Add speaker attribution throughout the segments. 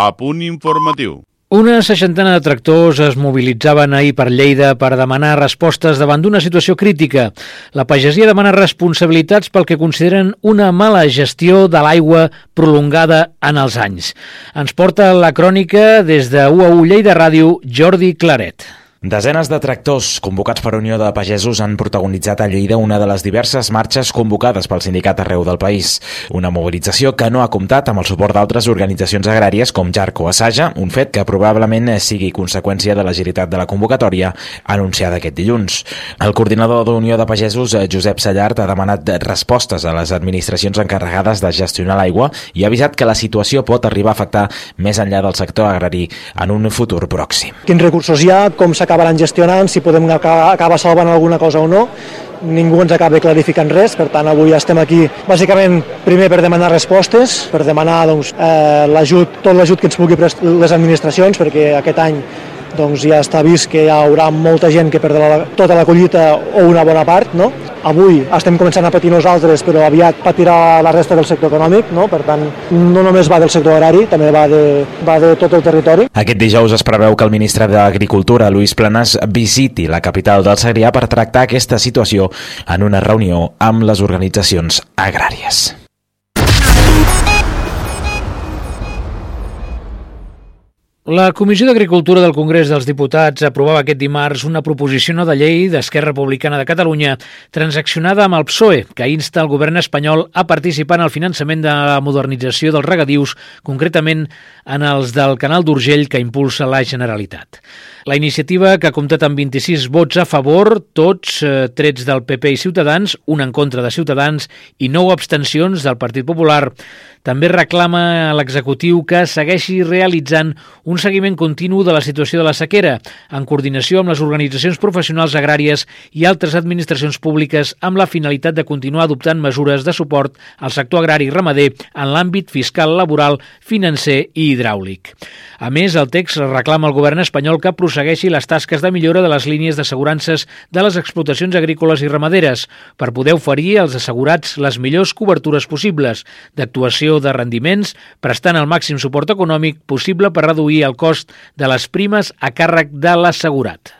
Speaker 1: A punt informatiu.
Speaker 2: Una seixantena de tractors es mobilitzaven ahir per Lleida per demanar respostes davant d'una situació crítica. La pagesia demana responsabilitats pel que consideren una mala gestió de l'aigua prolongada en els anys. Ens porta la crònica des de UAU Lleida Ràdio, Jordi Claret.
Speaker 3: Desenes de tractors convocats per Unió de Pagesos han protagonitzat a Lleida una de les diverses marxes convocades pel sindicat arreu del país. Una mobilització que no ha comptat amb el suport d'altres organitzacions agràries com Jarco Assaja, un fet que probablement sigui conseqüència de l'agilitat de la convocatòria anunciada aquest dilluns. El coordinador d'Unió de Pagesos, Josep Sallart, ha demanat respostes a les administracions encarregades de gestionar l'aigua i ha avisat que la situació pot arribar a afectar més enllà del sector agrari en un futur pròxim.
Speaker 4: Quins recursos hi ha, com s'ha acabaran gestionant, si podem acabar, salvant alguna cosa o no, ningú ens acaba clarificant res, per tant avui estem aquí bàsicament primer per demanar respostes, per demanar doncs, eh, l'ajut, tot l'ajut que ens pugui prestar les administracions, perquè aquest any doncs ja està vist que hi haurà molta gent que perdrà la, tota la collita o una bona part, no? Avui estem començant a patir nosaltres, però aviat patirà la resta del sector econòmic, no? Per tant, no només va del sector agrari, també va de, va de tot el territori.
Speaker 3: Aquest dijous es preveu que el ministre d'Agricultura, Luis Planas, visiti la capital del Segrià per tractar aquesta situació en una reunió amb les organitzacions agràries.
Speaker 2: La Comissió d'Agricultura del Congrés dels Diputats aprovava aquest dimarts una proposició no de llei d'Esquerra Republicana de Catalunya transaccionada amb el PSOE, que insta el govern espanyol a participar en el finançament de la modernització dels regadius, concretament en els del canal d'Urgell que impulsa la Generalitat. La iniciativa, que ha comptat amb 26 vots a favor, tots eh, trets del PP i Ciutadans, un en contra de Ciutadans i nou abstencions del Partit Popular, també reclama a l'executiu que segueixi realitzant un seguiment continu de la situació de la sequera, en coordinació amb les organitzacions professionals agràries i altres administracions públiques amb la finalitat de continuar adoptant mesures de suport al sector agrari i ramader en l'àmbit fiscal, laboral, financer i hidràulic. A més, el text reclama al govern espanyol que prossegueixi les tasques de millora de les línies d'assegurances de les explotacions agrícoles i ramaderes per poder oferir als assegurats les millors cobertures possibles d'actuació de rendiments, prestant el màxim suport econòmic possible per reduir el cost de les primes a càrrec de l'assegurat.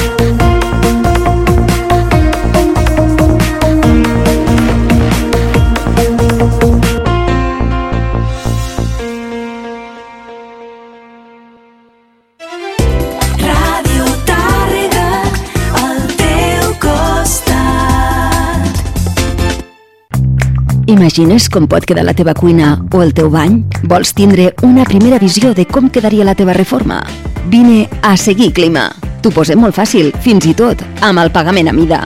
Speaker 5: Imagines com pot quedar la teva cuina o el teu bany? Vols tindre una primera visió de com quedaria la teva reforma? Vine a Seguir Clima. T'ho posem molt fàcil, fins i tot amb el pagament a mida.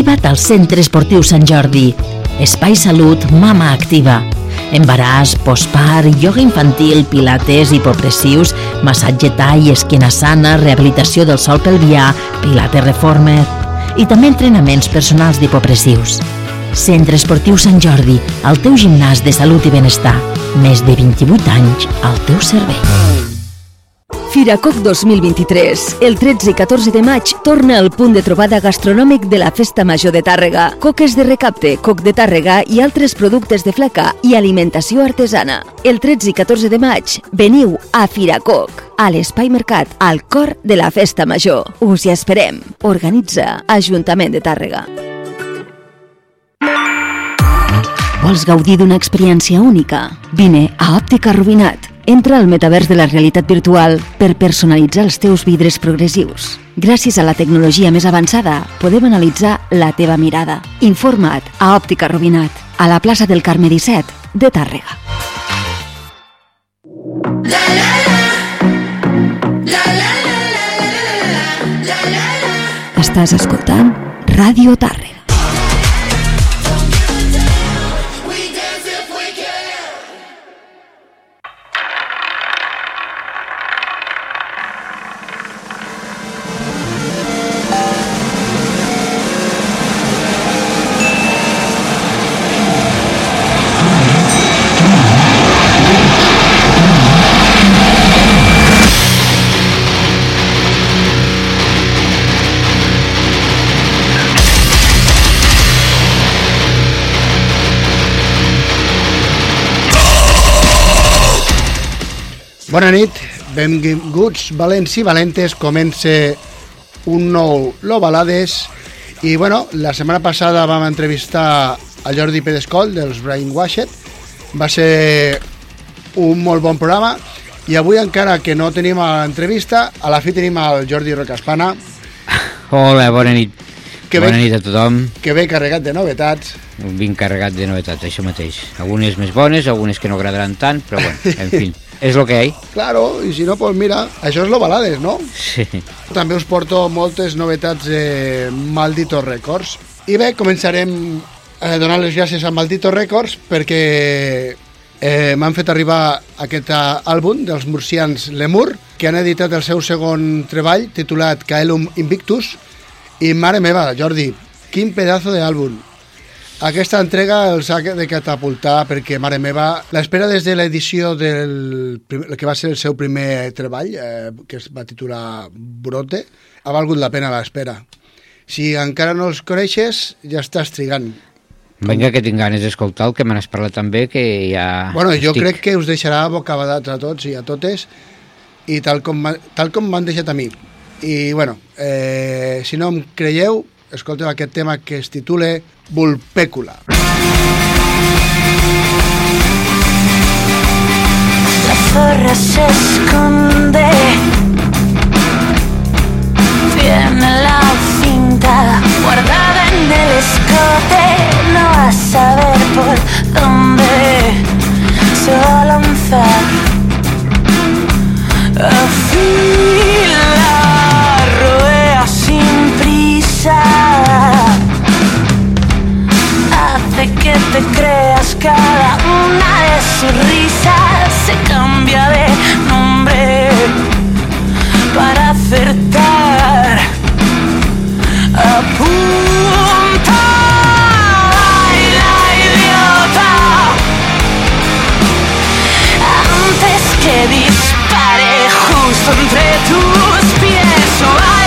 Speaker 6: Activa't al Centre Esportiu Sant Jordi. Espai Salut Mama Activa. Embaràs, postpart, ioga infantil, pilates, hipopressius, massatge tall, esquena sana, rehabilitació del sol pelvià, pilates reformer i també entrenaments personals d'hipopressius. Centre Esportiu Sant Jordi, el teu gimnàs de salut i benestar. Més de 28 anys al teu servei.
Speaker 5: Firacoc 2023. El 13 i 14 de maig torna el punt de trobada gastronòmic de la Festa Major de Tàrrega. Coques de recapte, coc de Tàrrega i altres productes de fleca i alimentació artesana. El 13 i 14 de maig veniu a Firacoc, a l'Espai Mercat, al cor de la Festa Major. Us hi esperem. Organitza Ajuntament de Tàrrega. Vols gaudir d'una experiència única? Vine a Òptica Rubinat. Entra al metavers de la realitat virtual per personalitzar els teus vidres progressius. Gràcies a la tecnologia més avançada, podem analitzar la teva mirada. Informa't a Òptica Rubinat, a la plaça del Carme 17 de Tàrrega. Estàs escoltant Ràdio Tàrrega.
Speaker 1: Bona nit, benvinguts valents i valentes, comença un nou Lo Balades. I bueno, la setmana passada vam entrevistar a Jordi Pedescol dels Brainwashed. Va ser un molt bon programa. I avui encara que no tenim l'entrevista a la fi tenim el Jordi Rocaspana
Speaker 7: Hola, bona nit.
Speaker 1: Que
Speaker 7: bona
Speaker 1: bé-
Speaker 7: nit a tothom.
Speaker 1: que ve carregat de novetats.
Speaker 7: Vinc carregat de novetats, això mateix. Algunes més bones, algunes que no agradaran tant, però bueno, en fi, és el que hi ha.
Speaker 1: Claro, i si no, pues mira, això és Lo Balades, no?
Speaker 7: Sí.
Speaker 1: També us porto moltes novetats de Maldito Records. I bé, començarem a donar les gràcies a Maldito Records perquè eh, m'han fet arribar aquest eh, àlbum dels murcians Lemur, que han editat el seu segon treball titulat Caelum Invictus. I mare meva, Jordi, quin pedazo d'àlbum. Aquesta entrega els ha de catapultar perquè, mare meva, l'espera des de l'edició del prim- que va ser el seu primer treball, eh, que es va titular Brote, ha valgut la pena l'espera. Si encara no els coneixes, ja estàs trigant.
Speaker 7: Vinga, que tinc ganes d'escoltar el que me n'has parlat també, que ja...
Speaker 1: Bueno, jo
Speaker 7: estic...
Speaker 1: crec que us deixarà bocabadats a tots i a totes, i tal com, tal com m'han deixat a mi. I, bueno, eh, si no em creieu, escolteu aquest tema que es titula Vulpècula.
Speaker 8: La zorra se esconde. Tiene la cinta guardada en el escote. No va a saber por dónde se va a lanzar. Afila, rodea sin prisa hace que te creas cada una de sus risas se cambia de nombre para acertar. Apunta baila idiota. Antes que dispare justo entre tus pies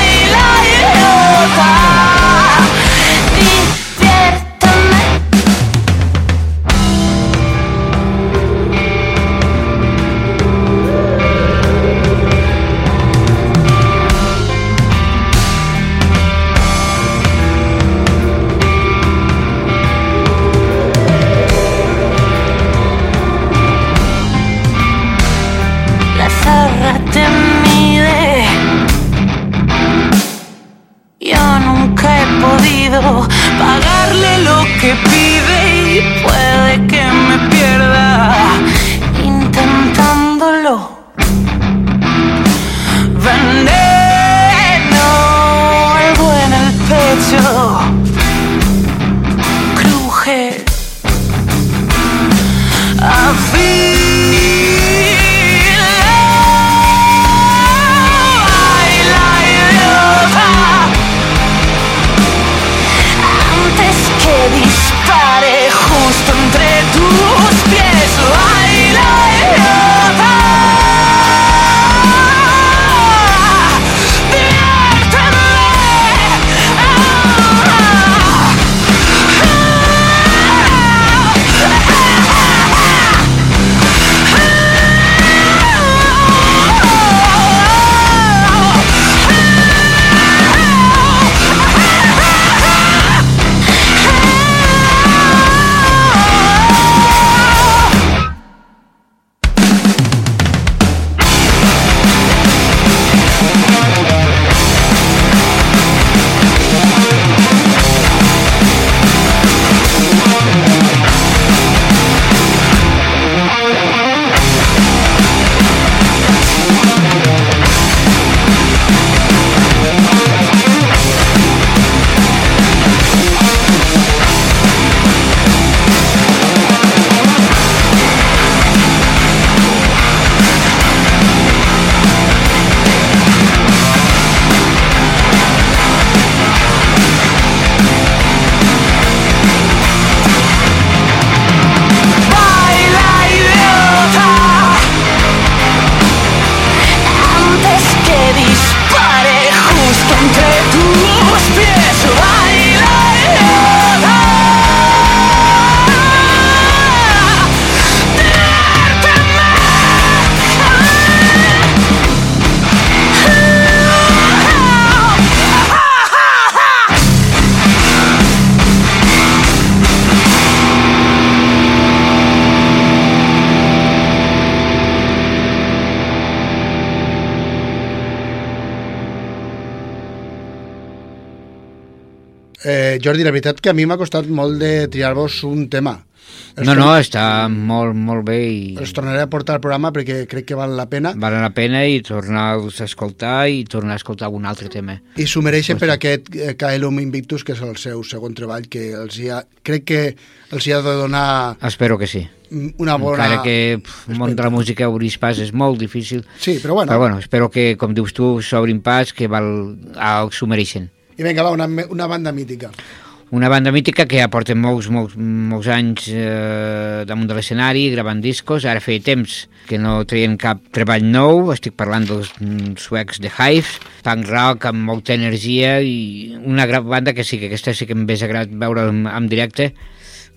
Speaker 1: Jordi, la veritat que a mi m'ha costat molt de triar-vos un tema. Els
Speaker 7: No, no, està molt, molt bé i
Speaker 1: Els tornaré a portar al programa perquè crec que val la pena
Speaker 7: val la pena i tornar-los a escoltar i tornar a escoltar algun altre tema.
Speaker 1: i s'ho mereixen per aquest eh, Caelum Invictus, que és el seu segon treball, que els hi ha, crec que els hi ha de donar
Speaker 7: Espero que sí.
Speaker 1: una bona...
Speaker 7: Encara que pff, el món de la música obrir pas és molt difícil.
Speaker 1: Sí, però bueno.
Speaker 7: Però bueno, espero que, com dius tu, s'obrin pas, que val, s'ho mereixen.
Speaker 1: I vinga, va, una, una banda mítica.
Speaker 7: Una banda mítica que ja porta molts, molts, molts anys eh, damunt de l'escenari, gravant discos. Ara feia temps que no treien cap treball nou. Estic parlant dels mm, suecs de Hives, punk rock amb molta energia i una gran banda que sí, que aquesta sí que m'hagués agradat veure en, en directe.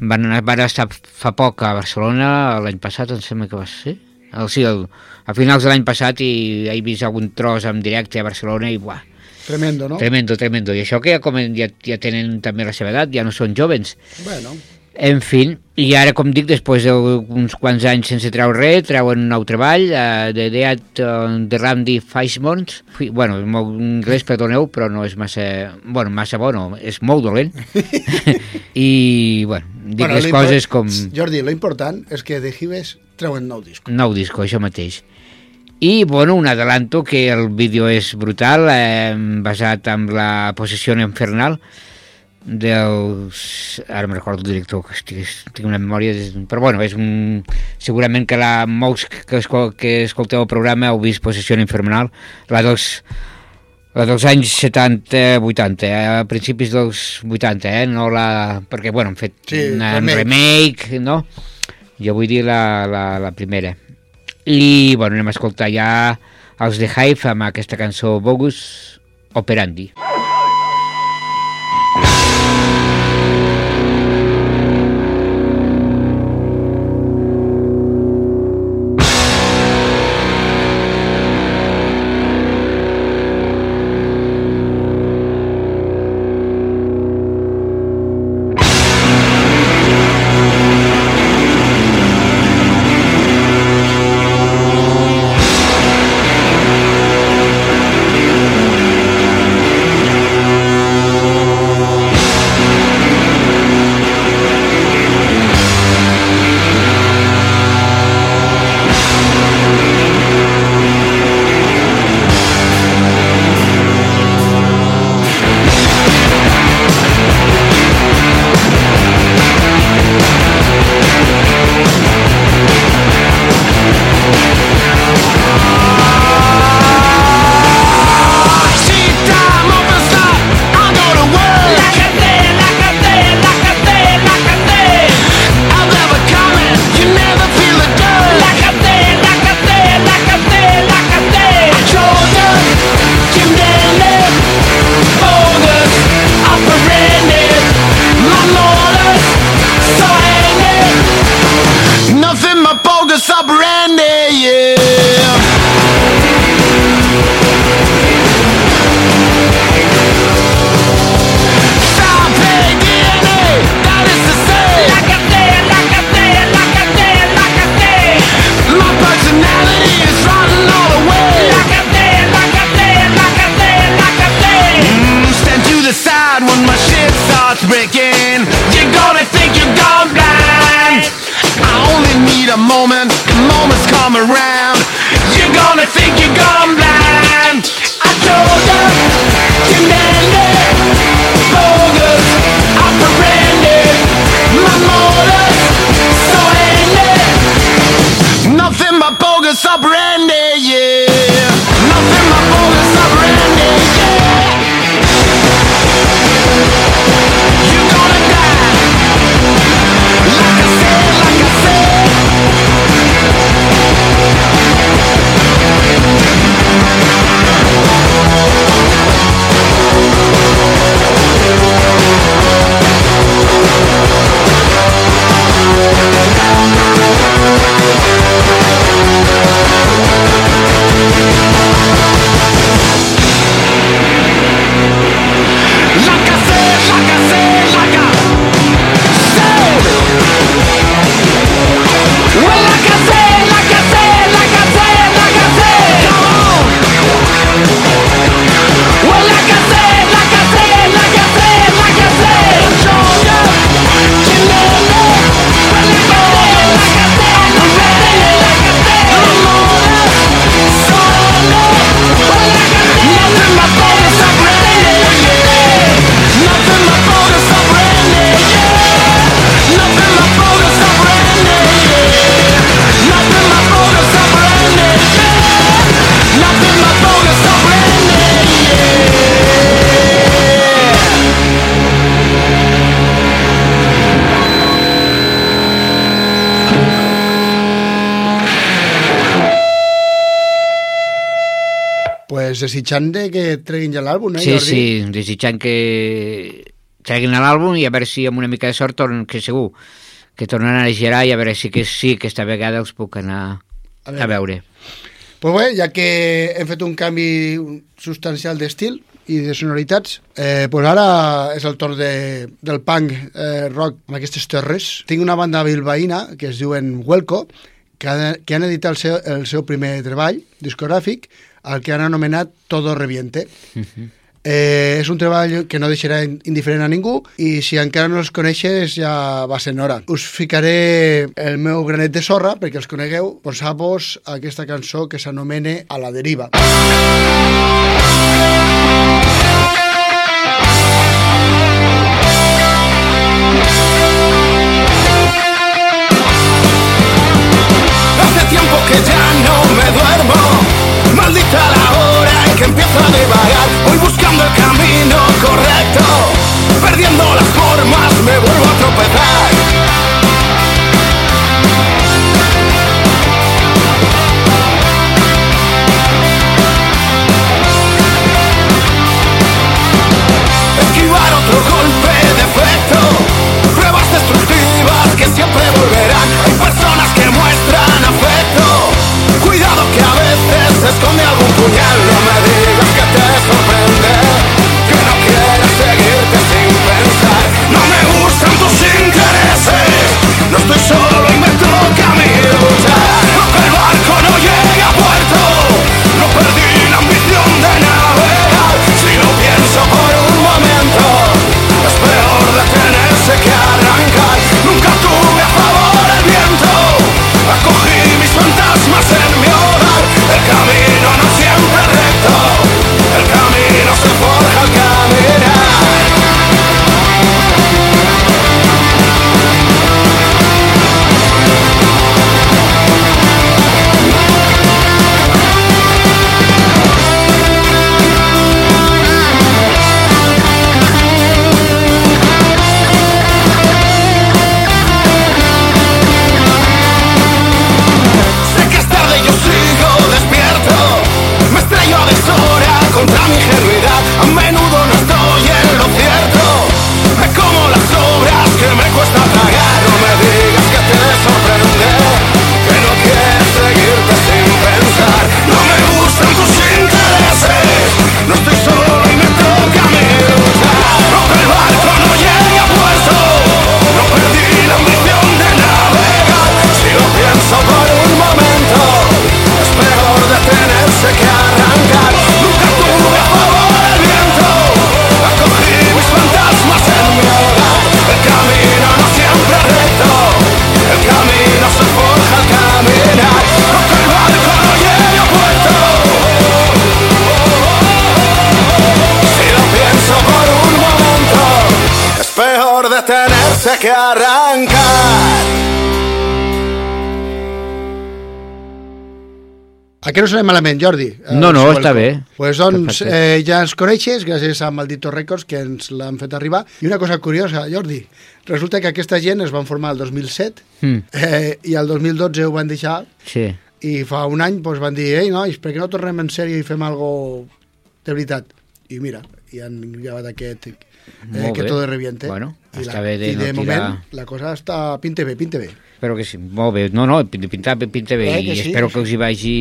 Speaker 7: Van, anar, van estar fa poc a Barcelona, l'any passat, em sembla que va ser. El, sí, el, a finals de l'any passat i he vist algun tros en directe a Barcelona i buah,
Speaker 1: Tremendo, no?
Speaker 7: Tremendo, tremendo. I això que ja, comen, ja, ja tenen també la seva edat, ja no són jovens.
Speaker 1: Bueno,
Speaker 7: En fi, i ara, com dic, després d'uns quants anys sense treure res, treuen un nou treball, uh, de Dead uh, de Randy Feismont. Bueno, molt anglès, perdoneu, però no és massa... Bueno, massa bo, no, és molt dolent. I, bueno, dic
Speaker 1: Bueno,
Speaker 7: les coses com...
Speaker 1: Jordi, lo important és que The Hives treuen nou disc.
Speaker 7: Nou disco, això mateix. I, bueno, un adelanto que el vídeo és brutal, eh, basat en la possessió infernal dels... Ara me'n recordo el director, que estic, tinc una memòria... Però, bueno, és un... Segurament que la, molts que, escol, que escolteu el programa heu vist Possessió infernal, la dels la dels anys 70-80, eh? a principis dels 80, eh? no la... perquè bueno, han fet
Speaker 1: Sí,
Speaker 7: una
Speaker 1: remake.
Speaker 7: remake, no? Jo vull dir la, la, la primera. I bueno, anem a escoltar ja els de Hive amb aquesta cançó Bogus Operandi.
Speaker 9: Nothing
Speaker 1: desitjant de que treguin ja l'àlbum, eh,
Speaker 7: Sí,
Speaker 1: Jordi?
Speaker 7: sí, desitjant que treguin l'àlbum i a veure si amb una mica de sort tornen, que segur que tornaran a girar i a veure si que sí, aquesta vegada els puc anar
Speaker 1: A
Speaker 7: a
Speaker 1: veure.
Speaker 7: veure.
Speaker 1: Pues bé, ja que hem fet un canvi substancial d'estil i de sonoritats, eh, pues ara és el torn de, del punk eh, rock amb aquestes terres. Tinc una banda bilbaïna que es diuen Welco, que, ha, que han editat el seu, el seu primer treball discogràfic, el que han anomenat Todo Reviente. Eh, és un treball que no deixarà in- indiferent a ningú i si encara no els coneixes ja va sent hora. Us ficaré el meu granet de sorra perquè els conegueu. Posar-vos aquesta cançó que s'anomena A la deriva.
Speaker 10: Hace tiempo que ya no me duermo Maldita la hora en que empiezo a divagar. Voy buscando el camino correcto. Perdiendo las formas me vuelvo a tropezar. Esquivar otro golpe de efecto. Pruebas destructivas que siempre volverán. Hay personas que muestran afecto. Cuidado que a veces esconde algún puñal No me digas que arrancar A
Speaker 1: què no sona malament, Jordi?
Speaker 7: No, no,
Speaker 1: Welco.
Speaker 7: està bé.
Speaker 1: Pues doncs eh, ja ens coneixes gràcies a Maldito Records que ens l'han fet arribar. I una cosa curiosa, Jordi, resulta que aquesta gent es van formar el 2007
Speaker 7: Mm,
Speaker 1: eh, i el 2012 ho van deixar
Speaker 7: sí.
Speaker 1: i fa un any doncs, van dir ei nois, per què no tornem en sèrie i fem algo de veritat? I mira, i han llevat aquest eh, que todo reviente.
Speaker 7: Bueno,
Speaker 1: I la,
Speaker 7: bé de
Speaker 1: I de
Speaker 7: no tirar-
Speaker 1: moment la cosa està pinte bé, pinte bé.
Speaker 7: Espero que sí. Molt bé. No, no, bé, pinta bé.
Speaker 1: Eh,
Speaker 7: I
Speaker 1: sí?
Speaker 7: espero que els hi vagi...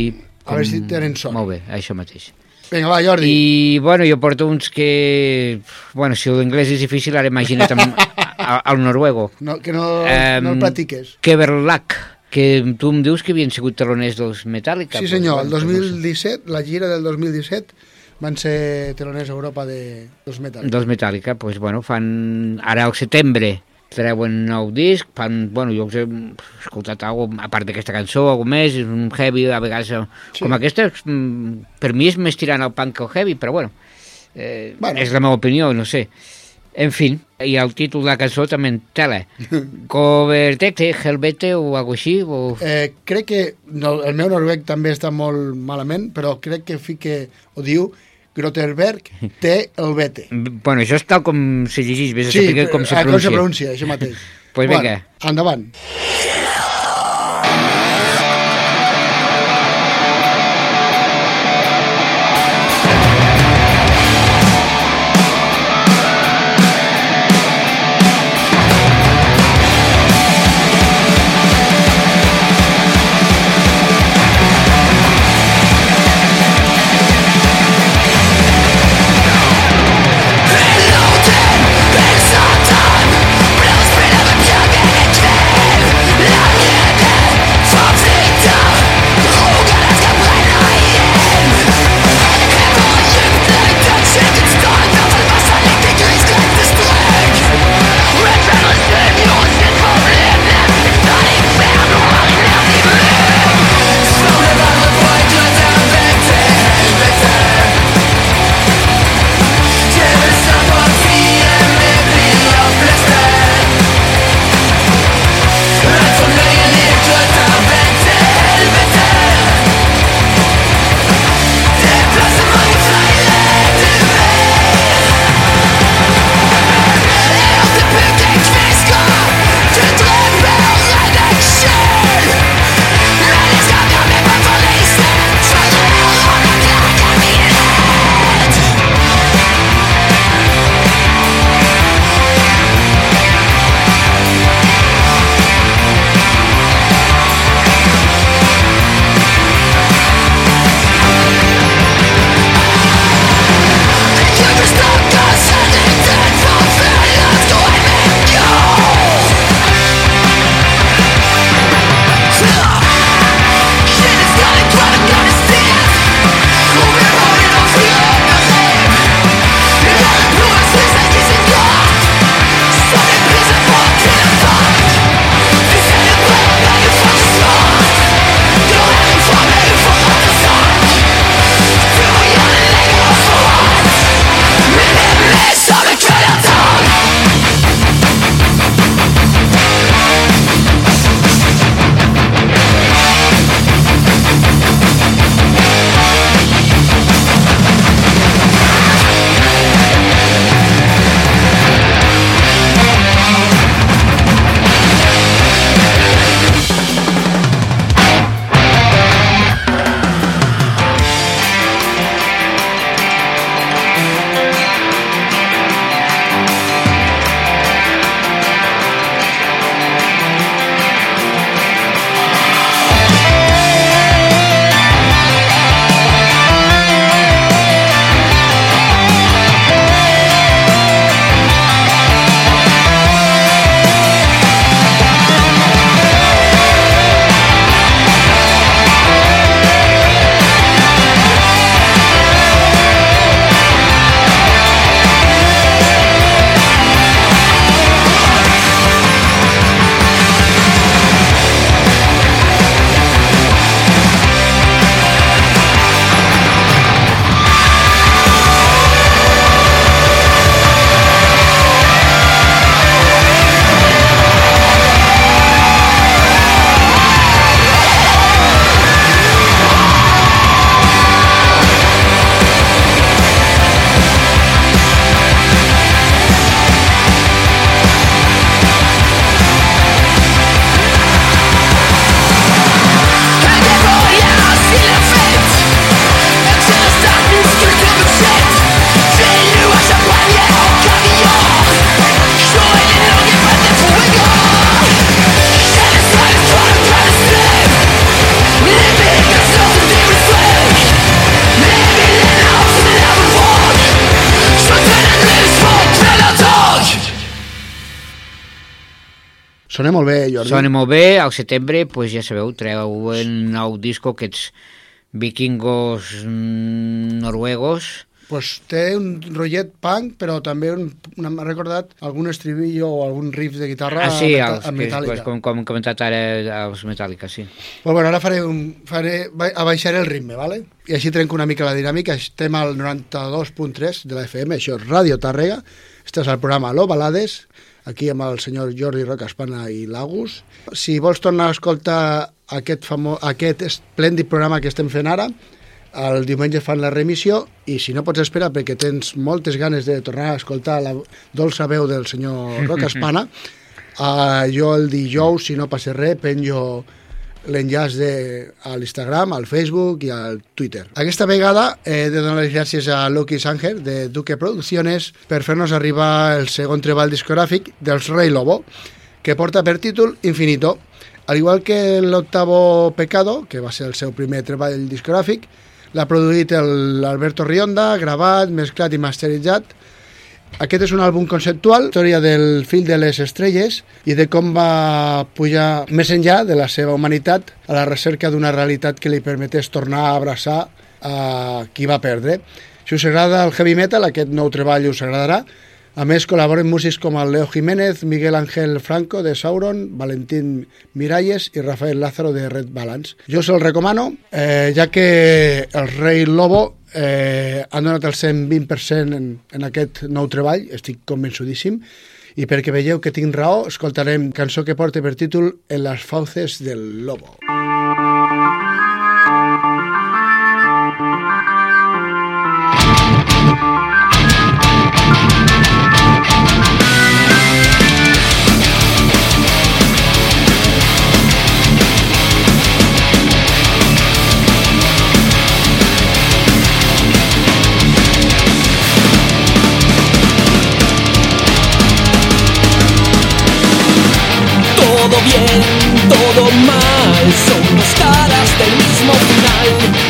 Speaker 1: A veure si tenen sort.
Speaker 7: Molt bé, això mateix.
Speaker 1: Vinga, va, Jordi.
Speaker 7: I, bueno, jo porto uns que... Bueno, si l'anglès és difícil, ara imagina't amb, al noruego.
Speaker 1: No, que no,
Speaker 7: Em,
Speaker 1: no el practiques.
Speaker 7: Keverlach, que tu em dius que havien sigut teloners dels Metallica.
Speaker 1: Sí, senyor, el
Speaker 7: bueno, pues no sé.
Speaker 1: 2017, la gira del 2017, van ser teloners a Europa de, dels Metal.
Speaker 7: dels Metallica, pues, bueno, fan ara al setembre treuen nou disc, fan, bueno, jo us he escoltat alguna a part d'aquesta cançó, alguna més, és un heavy, a vegades, sí.
Speaker 1: Sí.
Speaker 7: com aquesta, mm, per mi és més tirant al punk que al heavy, però bueno, eh,
Speaker 1: Bueno.
Speaker 7: és la meva opinió, no sé. En fin, i el títol de la cançó també en tela. Covertecte, Helvete o alguna així, o...
Speaker 1: Eh, crec que no, el meu noruec també està molt malament, però crec que fique, o diu, Grotterberg té el vete.
Speaker 7: Bueno, això és tal com se llegeix, vés a
Speaker 1: Sí,
Speaker 7: saber com se
Speaker 1: eh, com
Speaker 7: pronuncia.
Speaker 1: se pronuncia, això mateix.
Speaker 7: Pues
Speaker 1: Bueno,
Speaker 7: vinga.
Speaker 1: endavant. Jordi.
Speaker 7: Sona molt bé, al setembre, pues, ja sabeu, treu un nou disco, aquests vikingos mm, noruegos,
Speaker 1: pues té un rotllet punk, però també m'ha recordat algun estribillo o algun riff de guitarra
Speaker 7: ah, sí, els,
Speaker 1: metàl·lica.
Speaker 7: pues, com, com hem comentat ara, els Metallica, sí.
Speaker 1: Pues bueno, ara faré un, faré, ba- abaixaré el ritme, ¿vale? i així trenco una mica la dinàmica. Estem al 92.3 de la FM, això és Ràdio Tàrrega. Este és el programa Lo Balades, aquí amb el senyor Jordi Roca Espana i Lagos. Si vols tornar a escoltar aquest, famo, aquest esplèndid programa que estem fent ara, el diumenge fan la remissió i si no pots esperar perquè tens moltes ganes de tornar a escoltar la dolça veu del senyor Roca Espana, uh, jo el dijous, si no passa res, penjo l'enllaç a l'Instagram, al Facebook i al Twitter. Aquesta vegada he de donar les gràcies a Lucky Sanger de Duque Producciones per fer-nos arribar el segon treball discogràfic dels Rei Lobo, que porta per títol Infinito. Al igual que l'octavo Pecado, que va ser el seu primer treball discogràfic, l'ha produït l'Alberto Rionda, gravat, mesclat i masteritzat, aquest és un àlbum conceptual, història del fill de les estrelles i de com va pujar més enllà de la seva humanitat a la recerca d'una realitat que li permetés tornar a abraçar a qui va perdre. Si us agrada el heavy metal, aquest nou treball us agradarà. A més, col·laboren músics com el Leo Jiménez, Miguel Ángel Franco de Sauron, Valentín Miralles i Rafael Lázaro de Red Balance. Jo se'l recomano, eh, ja que el rei Lobo eh, han donat el 120% en, en aquest nou treball, estic convençudíssim, i perquè veieu que tinc raó, escoltarem cançó que porta per títol En las fauces del lobo.
Speaker 8: Todo bien, todo mal, son dos caras del mismo final.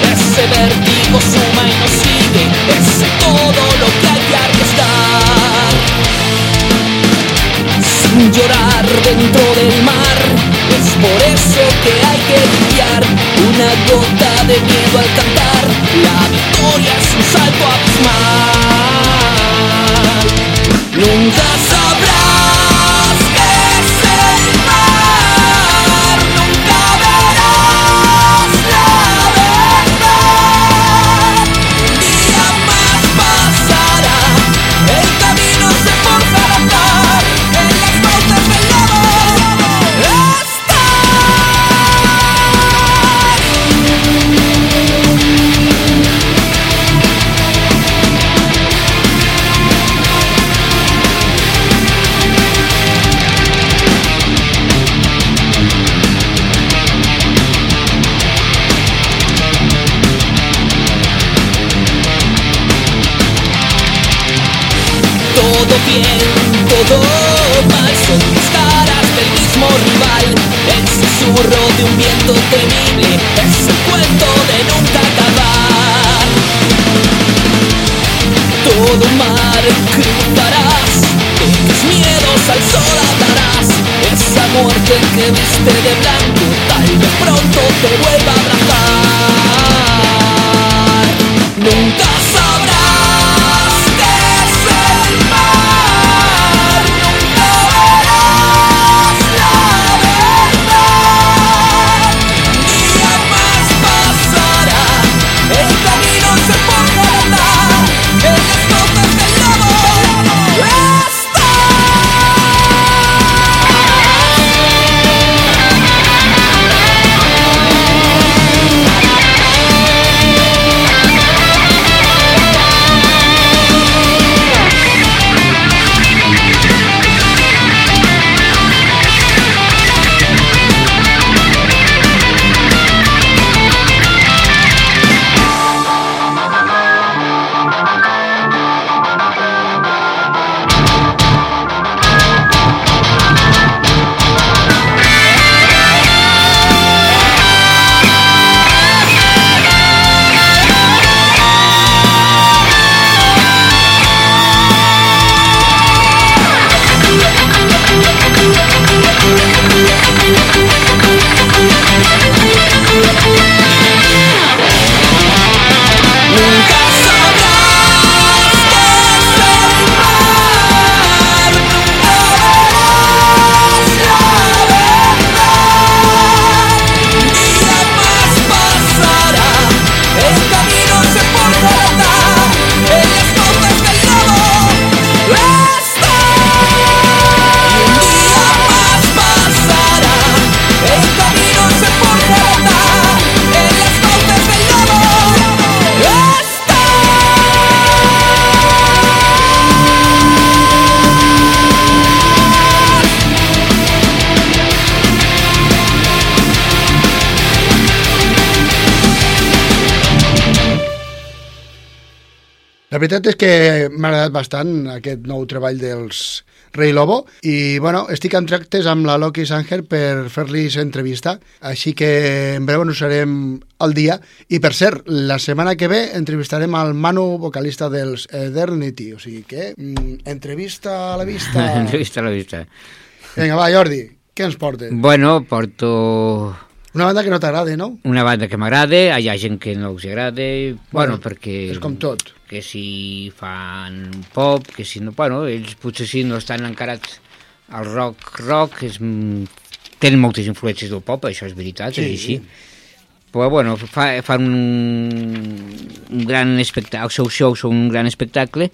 Speaker 8: Ese vértigo suma y nos sigue, es todo lo que hay que arriesgar. Sin llorar dentro del mar, es por eso que hay que limpiar una gota de miedo al cantar. La victoria es un salto abismal. Viento temible es el cuento de nunca acabar. Todo mar cruzarás, tus miedos al sol atarás. Esa muerte que viste de blanco, tal vez pronto te vuelva a abrazar. Nunca sabrás
Speaker 1: veritat és que m'ha agradat bastant aquest nou treball dels Rei Lobo i, bueno, estic en tractes amb la Loki Sanger per fer-li entrevista, així que en breu nos serem al dia. I, per cert, la setmana que ve entrevistarem al Manu, vocalista dels Eternity, o sigui que mm, entrevista a la vista.
Speaker 7: entrevista a la vista.
Speaker 1: Vinga, va, Jordi, què ens portes?
Speaker 7: Bueno, porto
Speaker 1: Una banda que no t'agrada, no?
Speaker 7: una banda que m'agrada, hi ha gent que no els agrada, bueno,
Speaker 1: Bueno,
Speaker 7: perquè...
Speaker 1: És com tot.
Speaker 7: Que si fan pop, que si no... Bueno, ells potser sí no estan encarats al rock, rock, és, tenen moltes influències del pop, això és veritat,
Speaker 1: Sí.
Speaker 7: és així. Però bueno, fa, fan un, un gran espectacle, els seus shows són un gran espectacle,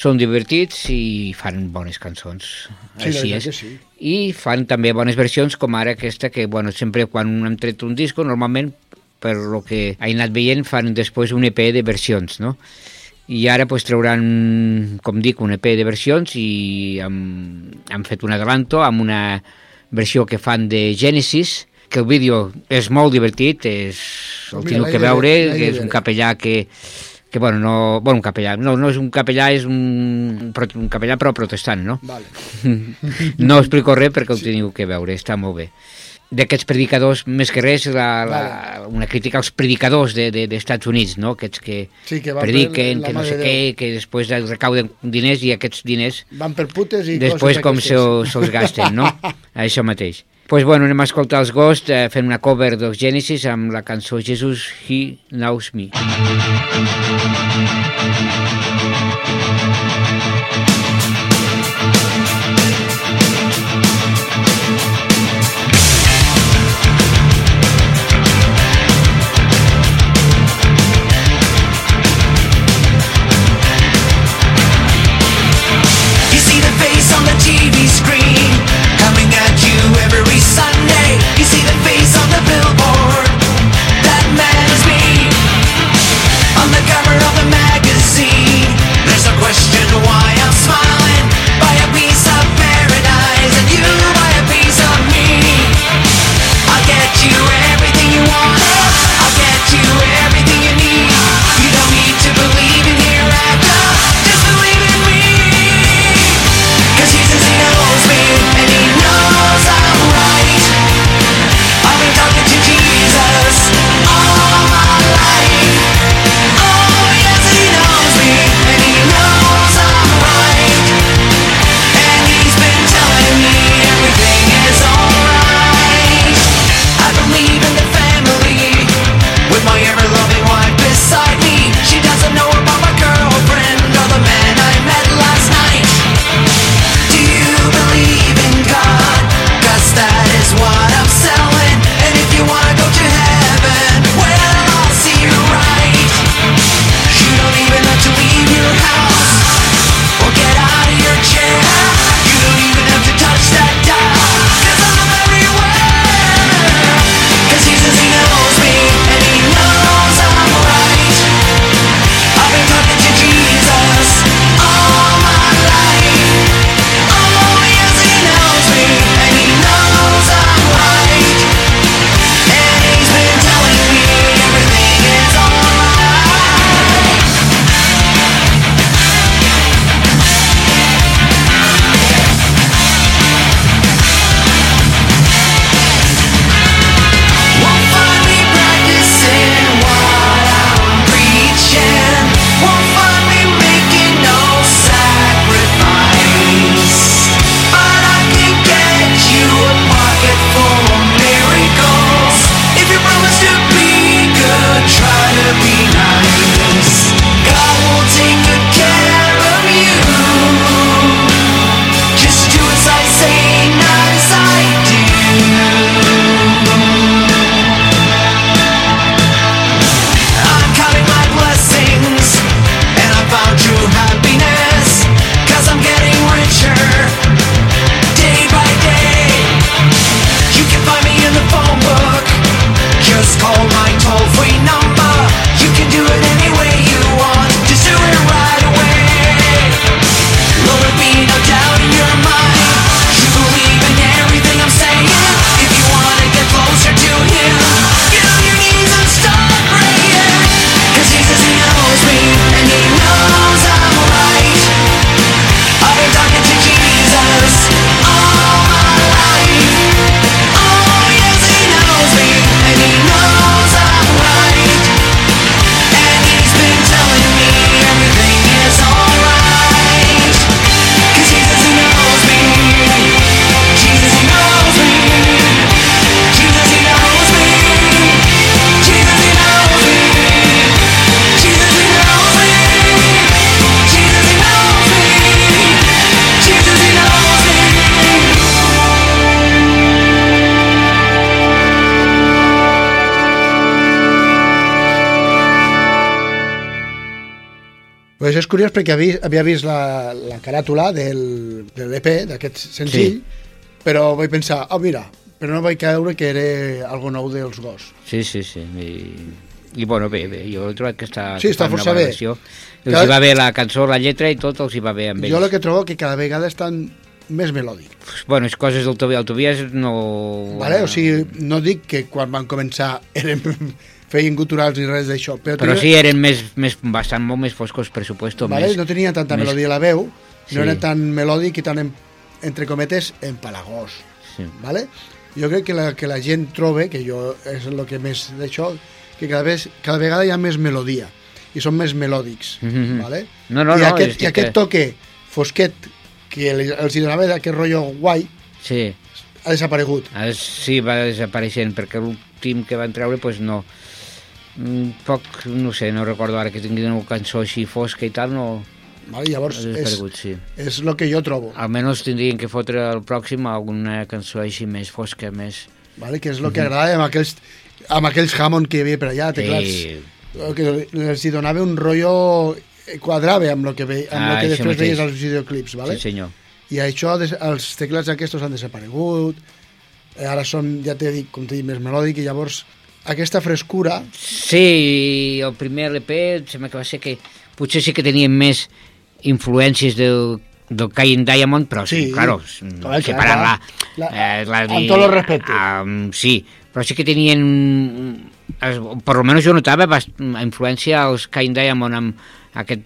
Speaker 7: són divertits i fan bones cançons.
Speaker 1: Sí,
Speaker 7: així és.
Speaker 1: sí.
Speaker 7: I fan també bones versions, com ara aquesta, que bueno, sempre quan hem tret un disco, normalment, per lo que he anat veient, fan després un EP de versions, no? I ara pues, trauran, com dic, un EP de versions i han, han fet un adelanto amb una versió que fan de Genesis, que el vídeo és molt divertit, és, el
Speaker 1: l'he
Speaker 7: que veure, que és un capellà que, que bueno, no, bueno, un capellà, no, no és un capellà, és un, un capellà però protestant, no?
Speaker 1: Vale.
Speaker 7: no explico res perquè ho teniu que veure, està molt bé. D'aquests predicadors, més que res, la, la, una crítica als predicadors de, de, d'Estats Units, no? Aquests que,
Speaker 1: Sí, que
Speaker 7: prediquen, que no sé
Speaker 1: de
Speaker 7: què,
Speaker 1: Déu.
Speaker 7: que després recauden diners i aquests diners
Speaker 1: Van per putes i
Speaker 7: després
Speaker 1: coses
Speaker 7: com
Speaker 1: d'aquestes.
Speaker 7: se- se'ls gasten, no? Això mateix. Doncs pues bueno, anem a escoltar els Ghost eh, fent una cover dels Genesis amb la cançó Jesus, He Knows Me.
Speaker 1: Curiós perquè havia, havia vist la, la caràtula del, de l'EP, d'aquest senzill, sí. però vaig pensar, oh mira, però no vaig creure que era algo nou dels gos.
Speaker 7: Sí, sí, sí. I, i bueno, bé, bé, jo he trobat que està,
Speaker 1: Sí,
Speaker 7: que
Speaker 1: està
Speaker 7: una
Speaker 1: força bé.
Speaker 7: valoració. Els
Speaker 1: Cada-
Speaker 7: hi va bé la cançó, la lletra i tot els hi va bé amb ells.
Speaker 1: Jo el que trobo que cada vegada estan més melòdic.
Speaker 7: Bueno, és coses del Tobias. El Tobias no...
Speaker 1: Vale? O sigui, no dic que quan van començar eren, feien guturals ni res d'això, però,
Speaker 7: Però
Speaker 1: tenia-
Speaker 7: sí, eren més, més, bastant molt més foscos pressupuesto.
Speaker 1: vale?
Speaker 7: més,
Speaker 1: no tenia tanta
Speaker 7: més-
Speaker 1: melodia a la veu,
Speaker 7: Sí.
Speaker 1: no era tan melòdic i tan, en, entre cometes, empalagós.
Speaker 7: Sí.
Speaker 1: Vale? Jo crec que la, que la gent trobe, que jo és el que més d'això, que cada, vez, cada vegada hi ha més melodia i són més melòdics.
Speaker 7: Mhm.
Speaker 1: vale?
Speaker 7: No, no,
Speaker 1: I,
Speaker 7: no,
Speaker 1: aquest,
Speaker 7: estic
Speaker 1: I aquest
Speaker 7: que-
Speaker 1: toque fosquet que els hi donava d'aquest rotllo guai
Speaker 7: Sí,
Speaker 1: ha desaparegut.
Speaker 7: sí va desapareixent, perquè l'últim que van treure, pues no... Mm, Poc, no sé, no recordo ara que tinguin una cançó així fosca i tal, no...
Speaker 1: Vale? Llavors, és,
Speaker 7: sí.
Speaker 1: és el que jo trobo.
Speaker 7: Almenys tindrien que fotre el pròxim alguna cançó així més fosca, més...
Speaker 1: Vale? Que és el que agrada amb aquells, amb aquells Hammond que hi havia per allà, teclats.
Speaker 7: Sí.
Speaker 1: El que els hi donava un rotllo quadrave amb el que, ve, amb
Speaker 7: Ah,
Speaker 1: el que després
Speaker 7: mateix.
Speaker 1: veies als videoclips, vale?
Speaker 7: Sí, senyor.
Speaker 1: I això, els teclats aquests han desaparegut, eh, ara són, ja t'he dit, com t'he dit, més melòdic, i llavors aquesta frescura,
Speaker 7: Sí, el primer LP em sembla que va ser que potser sí que tenien més influències del, del Cain Diamond, però sí,
Speaker 1: Sí,
Speaker 7: claro,
Speaker 1: clar,
Speaker 7: separant-la...
Speaker 1: clar.
Speaker 7: Eh, la,
Speaker 1: Amb tot el respecte.
Speaker 7: Um, sí, però sí que tenien... es- Per lo menos jo notava bast- influència als Cain Diamond amb aquest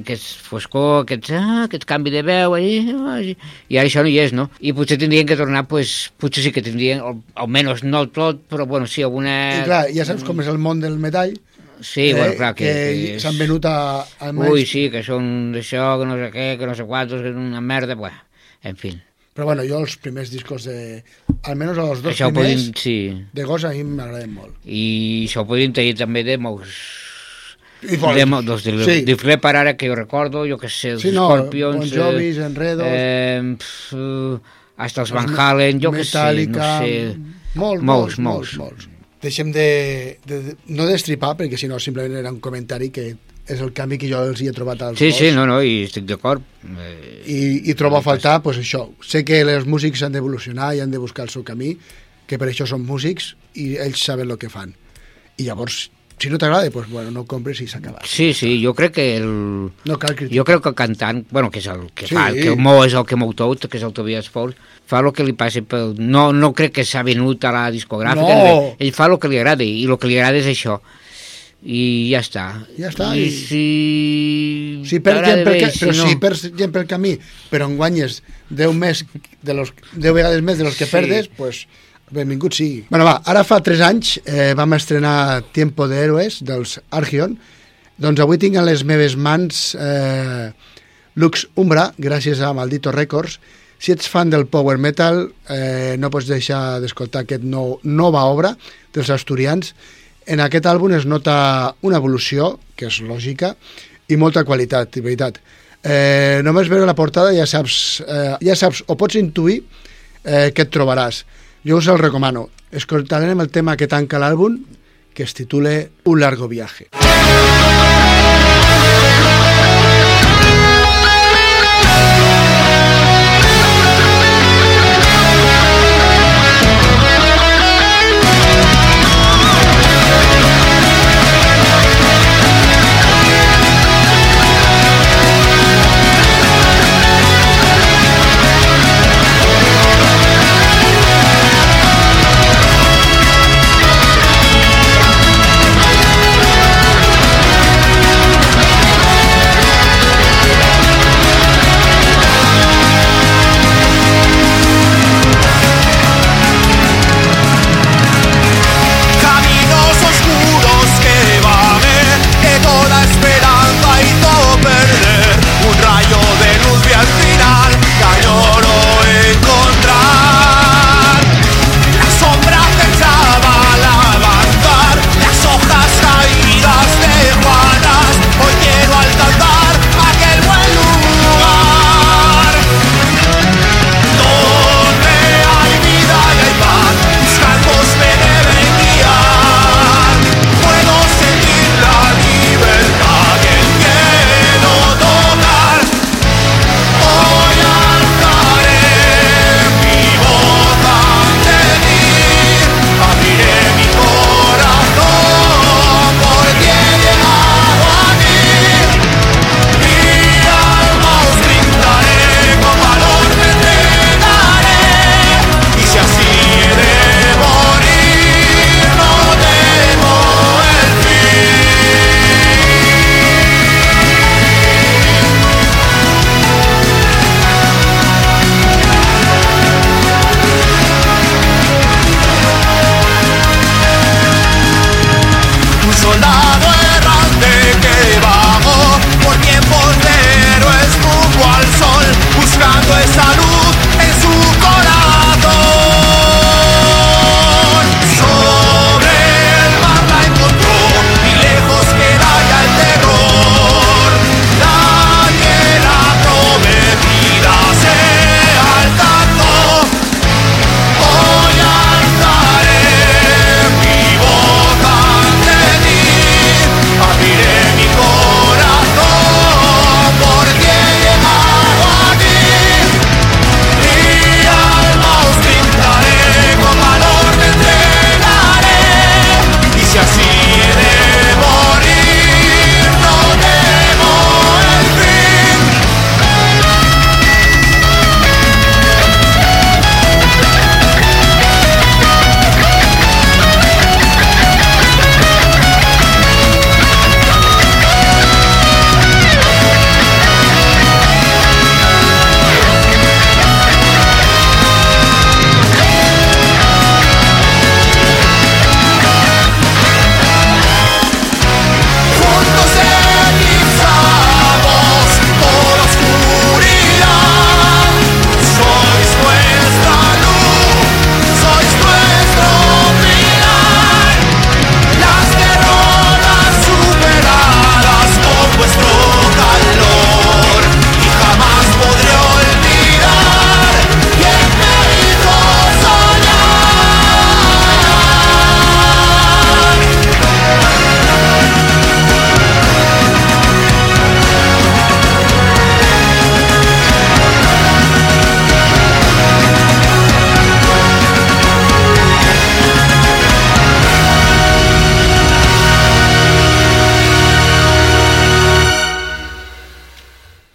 Speaker 7: aquest foscor, aquest, ah, aquest canvi de veu, i, i ara això no hi és, no? I potser tindrien que tornar, pues, potser sí que tindrien, al, almenys no tot, però bueno, sí, alguna...
Speaker 1: i clar, ja saps com és el món del metall,
Speaker 7: Eh, Sí, bueno, clar, que...
Speaker 1: que
Speaker 7: és-
Speaker 1: s'han venut a, almenys...
Speaker 7: Ui, sí, que són d'això, que no sé què, que no sé quantos, que és una merda, bueno, en fi.
Speaker 1: Però bueno, jo els primers discos de... Almenys els dos
Speaker 7: Això
Speaker 1: primers
Speaker 7: podem, sí.
Speaker 1: de Gos a mi m'agraden molt.
Speaker 7: I això ho podem tenir també de molts...
Speaker 1: I fora.
Speaker 7: de,
Speaker 1: Sí.
Speaker 7: de Flepper ara que jo recordo, jo que sé, els
Speaker 1: Sí, no,
Speaker 7: Scorpions...
Speaker 1: Bon Jovis, Enredos...
Speaker 7: Eh, pf, eh, hasta els Van Halen, jo que sé, no sé...
Speaker 1: Molts, molts,
Speaker 7: Molts,
Speaker 1: molts. Deixem de, de, no destripar, perquè si no simplement era un comentari que és el canvi que jo els hi he trobat als
Speaker 7: Sí,
Speaker 1: dos.
Speaker 7: sí, no, no, i estic d'acord. Eh,
Speaker 1: I, i trobo a faltar pues, això. Sé que els músics han d'evolucionar i han de buscar el seu camí, que per això són músics i ells saben el que fan. I llavors, si no t'agrada, pues, bueno, no compres i s'ha acabat.
Speaker 7: Sí, sí, jo crec que el...
Speaker 1: No cal criticar.
Speaker 7: Jo crec que el cantant, bueno, que és el que
Speaker 1: Sí.
Speaker 7: fa, el que mou és el que mou tot, que és el Tobias Force, fa el que li passa pel... No, no crec que s'ha venut a la discogràfica,
Speaker 1: No.
Speaker 7: ell fa el que li agrada, i el que li agrada és això. I ja està.
Speaker 1: Ja està,
Speaker 7: I,
Speaker 1: i-
Speaker 7: si...
Speaker 1: Si perds gent pel,
Speaker 7: bé,
Speaker 1: però
Speaker 7: no...
Speaker 1: si perds gent pel camí, però en guanyes 10, més de los, 10 vegades més de los que
Speaker 7: Sí.
Speaker 1: perdes, pues, benvingut sigui. Bueno, va, ara fa 3 anys eh, vam estrenar Tiempo de Héroes dels Argion. Doncs avui tinc a les meves mans eh, Lux Umbra, gràcies a Maldito Records. Si ets fan del power metal, eh, no pots deixar d'escoltar aquest nou, nova obra dels asturians. En aquest àlbum es nota una evolució, que és lògica, i molta qualitat, de veritat. Eh, només veure la portada ja saps, eh, ja saps o pots intuir eh, què et trobaràs. Jo us el recomano. Escoltarem el tema que tanca l'àlbum, que es titula Un largo viaje.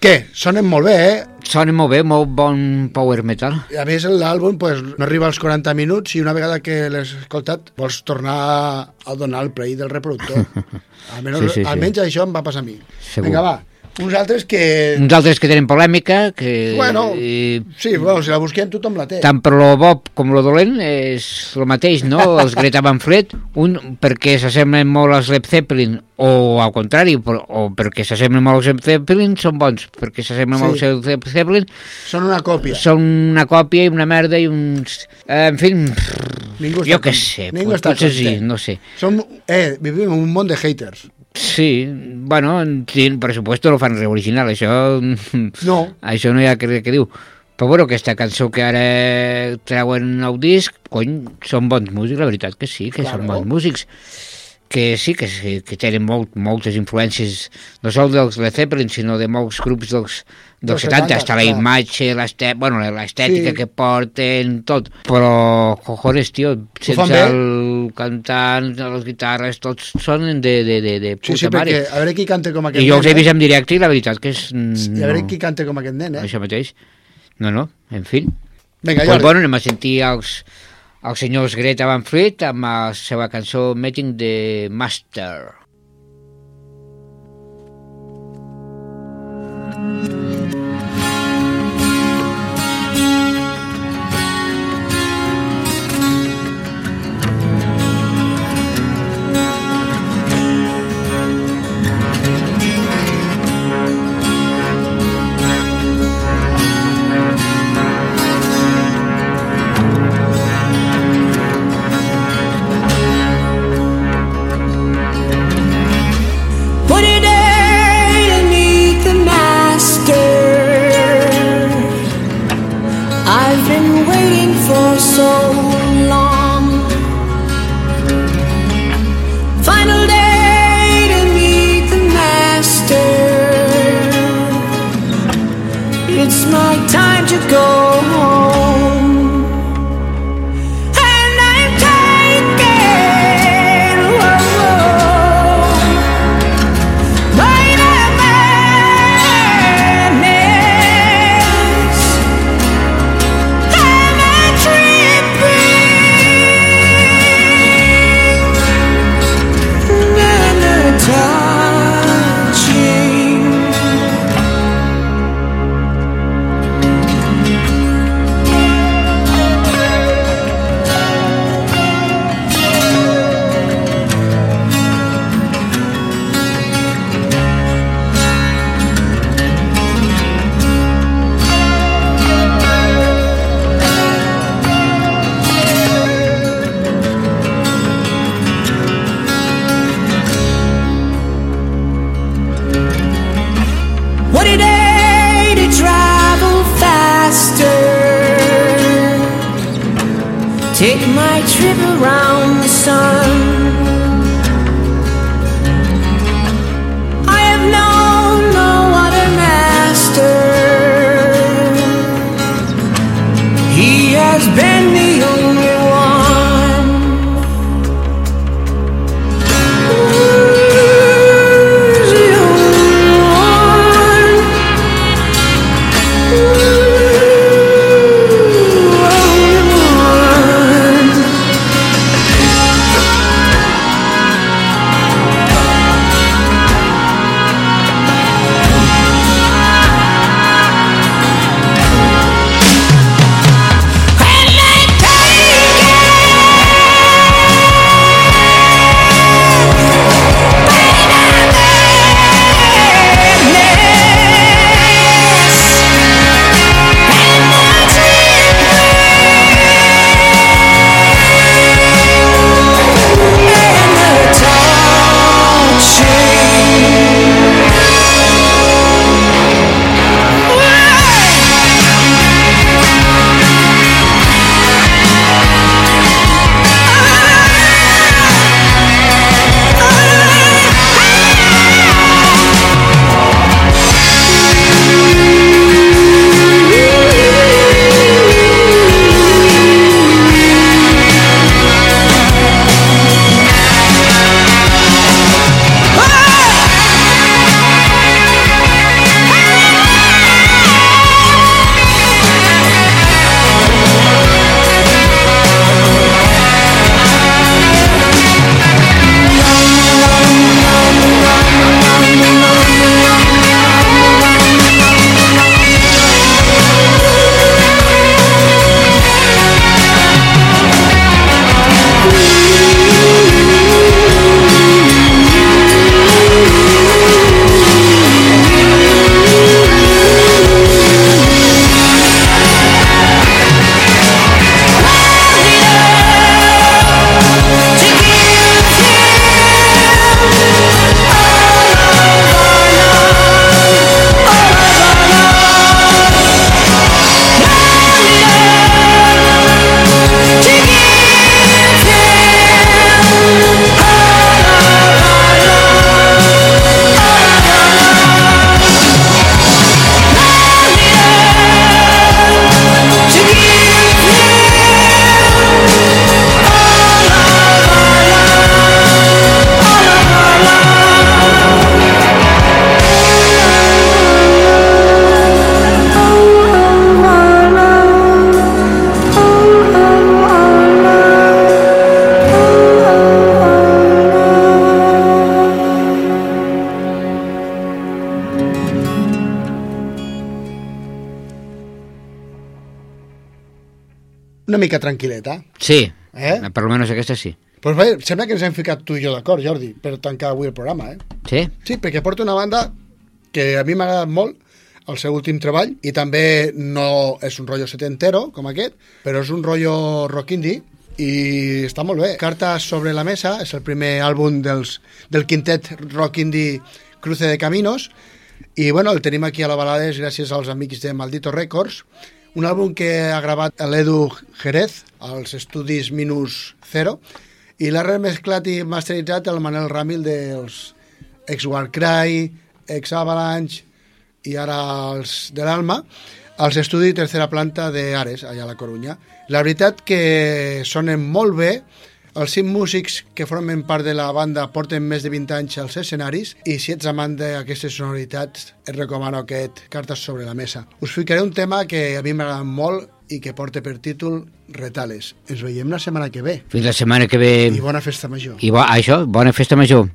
Speaker 1: Què? Sonen molt bé, eh?
Speaker 7: Sonen molt bé, molt bon power metal.
Speaker 1: I a més l'àlbum pues, no arriba als 40 minuts i una vegada que l'has escoltat vols tornar a donar el play del reproductor. Almenys,
Speaker 7: Sí, sí, sí.
Speaker 1: almenys això em va passar a mi.
Speaker 7: Segur.
Speaker 1: Vinga, va. Uns altres que...
Speaker 7: Uns altres que tenen polèmica, que...
Speaker 1: Bueno,
Speaker 7: i,
Speaker 1: sí, bueno, si la busquem tothom la té.
Speaker 7: tant per lo bo com lo dolent és el mateix, no? Els Greta Van Fleet, un perquè s'assemblen molt als Led Zeppelin, o al contrari, per, o perquè s'assemblen molt als Led Zeppelin, són bons, perquè s'assemblen
Speaker 1: Sí.
Speaker 7: molt als Led Zeppelin,
Speaker 1: Són una còpia.
Speaker 7: són una còpia i una merda i uns... Eh, en fi,
Speaker 1: Ningú
Speaker 7: jo què sé,
Speaker 1: ningú
Speaker 7: pot- potser sí, no sé.
Speaker 1: Som, eh, vivim en un món de haters.
Speaker 7: Sí, bueno, sí, per supuesto no fan res original, això...
Speaker 1: No.
Speaker 7: Això no hi ha que, que diu. Però bueno, aquesta cançó que ara treuen nou disc, cony, són bons músics, la veritat que sí, que
Speaker 1: Claro.
Speaker 7: són bons músics. Que sí, que, que tenen molt, moltes influències, no sol dels Led Zeppelin, sinó de molts grups dels, dels
Speaker 1: Dels
Speaker 7: 70,
Speaker 1: 70,
Speaker 7: està la
Speaker 1: clar.
Speaker 7: imatge, l'estè- bueno, l'estètica
Speaker 1: Sí.
Speaker 7: que porten, tot. Però, cojones, tio, sense el cantant, les guitarres, tots sonen de, de, de, de puta
Speaker 1: Sí, sí,
Speaker 7: mare.
Speaker 1: perquè a veure qui canta com aquest
Speaker 7: I jo els he vist en directe i la veritat que és... mm,
Speaker 1: eh? I a veure
Speaker 7: no,
Speaker 1: qui canta com aquest nen, eh?
Speaker 7: Això mateix. No, no, en fi.
Speaker 1: Vinga,
Speaker 7: pues
Speaker 1: Jordi.
Speaker 7: bueno, anem a sentir els, els senyors Greta Van Fleet amb la seva cançó Meeting the Master.
Speaker 8: What
Speaker 1: una mica tranquil·leta.
Speaker 11: Sí,
Speaker 1: Eh?
Speaker 11: per almenys aquesta sí.
Speaker 1: Pues bé, sembla que ens hem ficat tu i jo d'acord, Jordi, per tancar avui el programa, eh?
Speaker 11: Sí?
Speaker 1: Sí, perquè porta una banda que a mi m'ha agradat molt, el seu últim treball, i també no és un rotllo setentero, com aquest, però és un rotllo rock indie, i està molt bé. Cartes sobre la mesa és el primer àlbum dels, del quintet rock indie Cruce de Caminos, i bueno, el tenim aquí a la Balades gràcies als amics de Maldito Records, un àlbum que ha gravat l'Edu Jerez als estudis Minus Zero i l'ha remesclat i masteritzat el Manel Ramil dels ex-Warcry, ex-Avalanche i ara els de l'Alma als estudis tercera planta d'Ares, allà a la Corunya. La veritat que sonen molt bé, els cinc músics que formen part de la banda porten més de 20 anys als escenaris i si ets amant d'aquestes sonoritats et recomano aquest Cartes sobre la mesa. Us ficaré un tema que a mi m'agrada molt i que porta per títol Retales. Ens veiem la setmana que ve.
Speaker 11: Fins la setmana que ve...
Speaker 1: I bona festa major.
Speaker 11: I bo, això, bona festa major.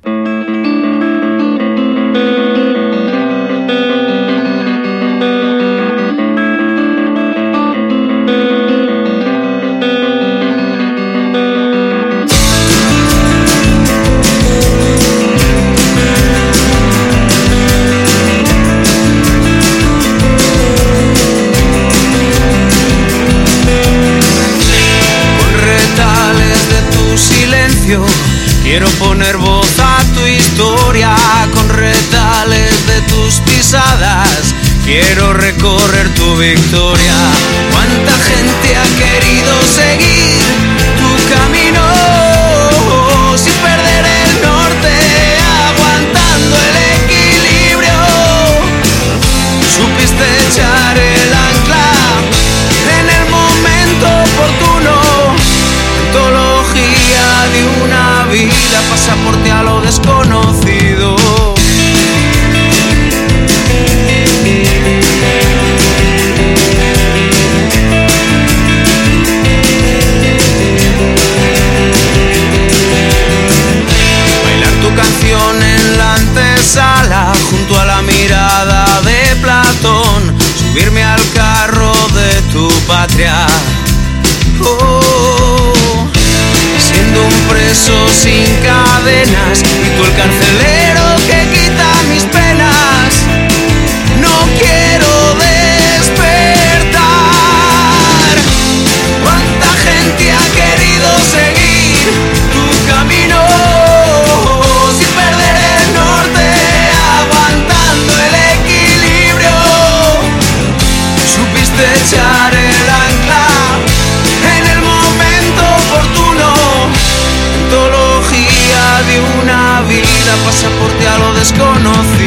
Speaker 12: Lo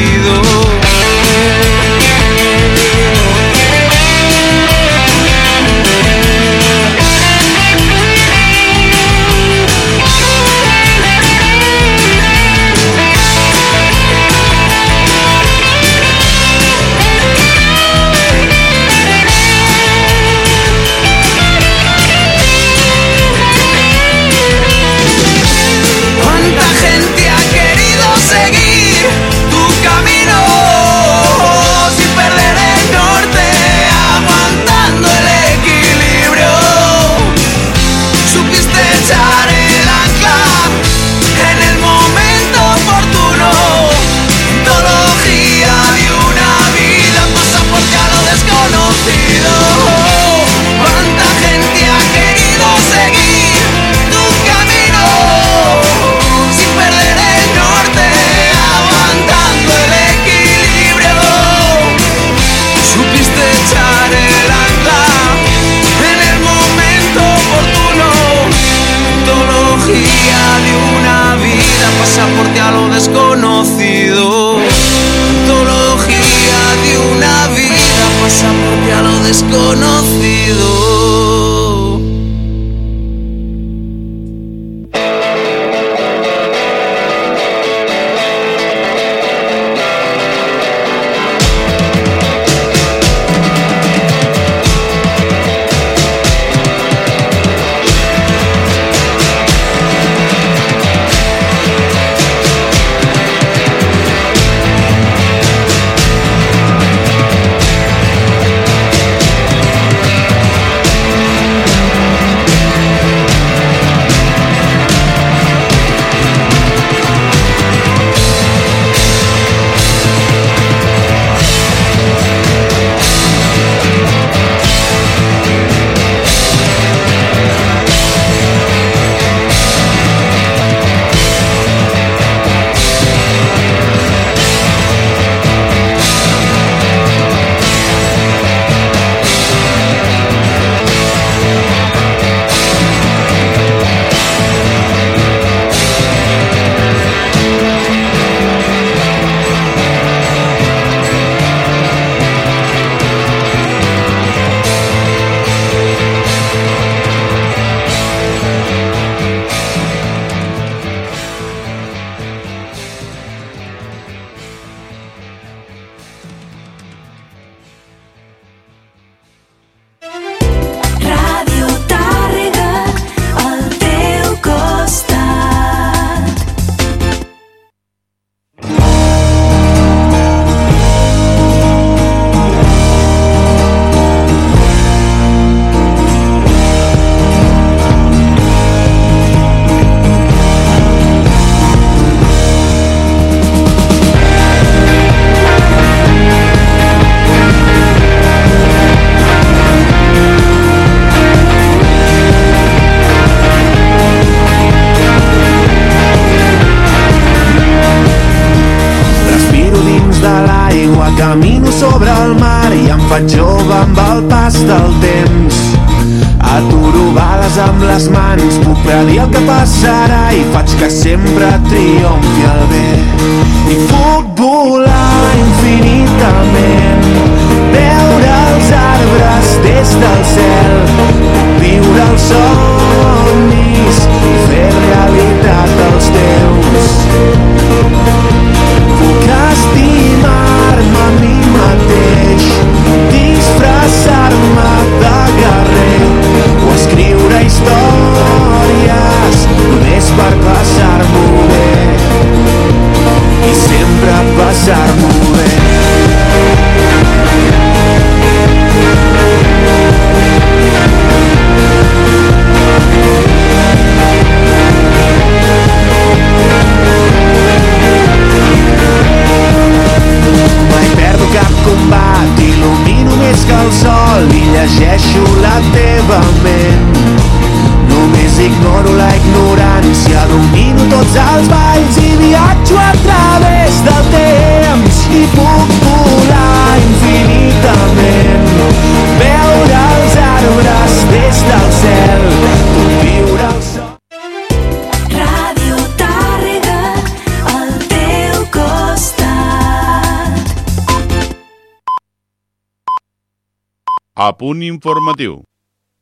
Speaker 12: A
Speaker 13: punt informatiu.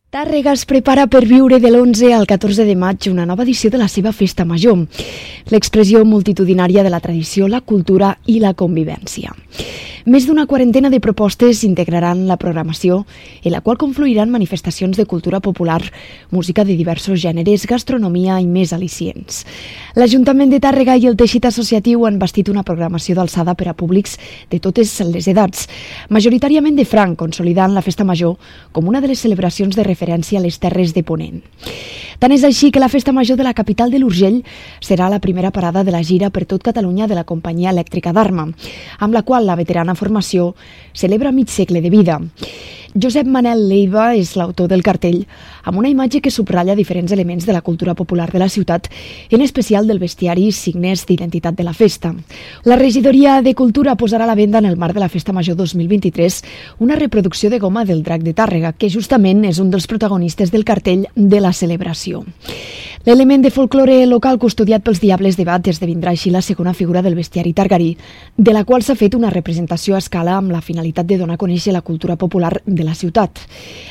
Speaker 14: Tàrrega es prepara per viure de l'11 al 14 de maig una nova edició de la seva festa major, l'expressió multitudinària de la tradició, la cultura i la convivència. Més d'una quarantena de propostes integraran la programació, en la qual confluiran manifestacions de cultura popular, música de diversos gèneres, gastronomia i més al·licients. L'Ajuntament de Tàrrega i el teixit associatiu han bastit una programació d'alçada per a públics de totes les edats, majoritàriament de franc, consolidant la festa major com una de les celebracions de referència a les Terres de Ponent. Tant és així que la festa major de la capital de l'Urgell serà la primera parada de la gira per tot Catalunya de la companyia elèctrica d'Arma, amb la qual la veterana formació celebra mig segle de vida. Josep Manel Leiva és l'autor del cartell, amb una imatge que subratlla diferents elements de la cultura popular de la ciutat, en especial del bestiari i signes d'identitat de la festa. La regidoria de Cultura posarà a la venda en el marc de la Festa Major 2023 una reproducció de goma del drac de Tàrrega, que justament és un dels protagonistes del cartell de la celebració. Brasil. L'element de folklore local custodiat pels Diables de Bat esdevindrà així la segona figura del bestiari targarí, de la qual s'ha fet una representació a escala amb la finalitat de donar a conèixer la cultura popular de la ciutat.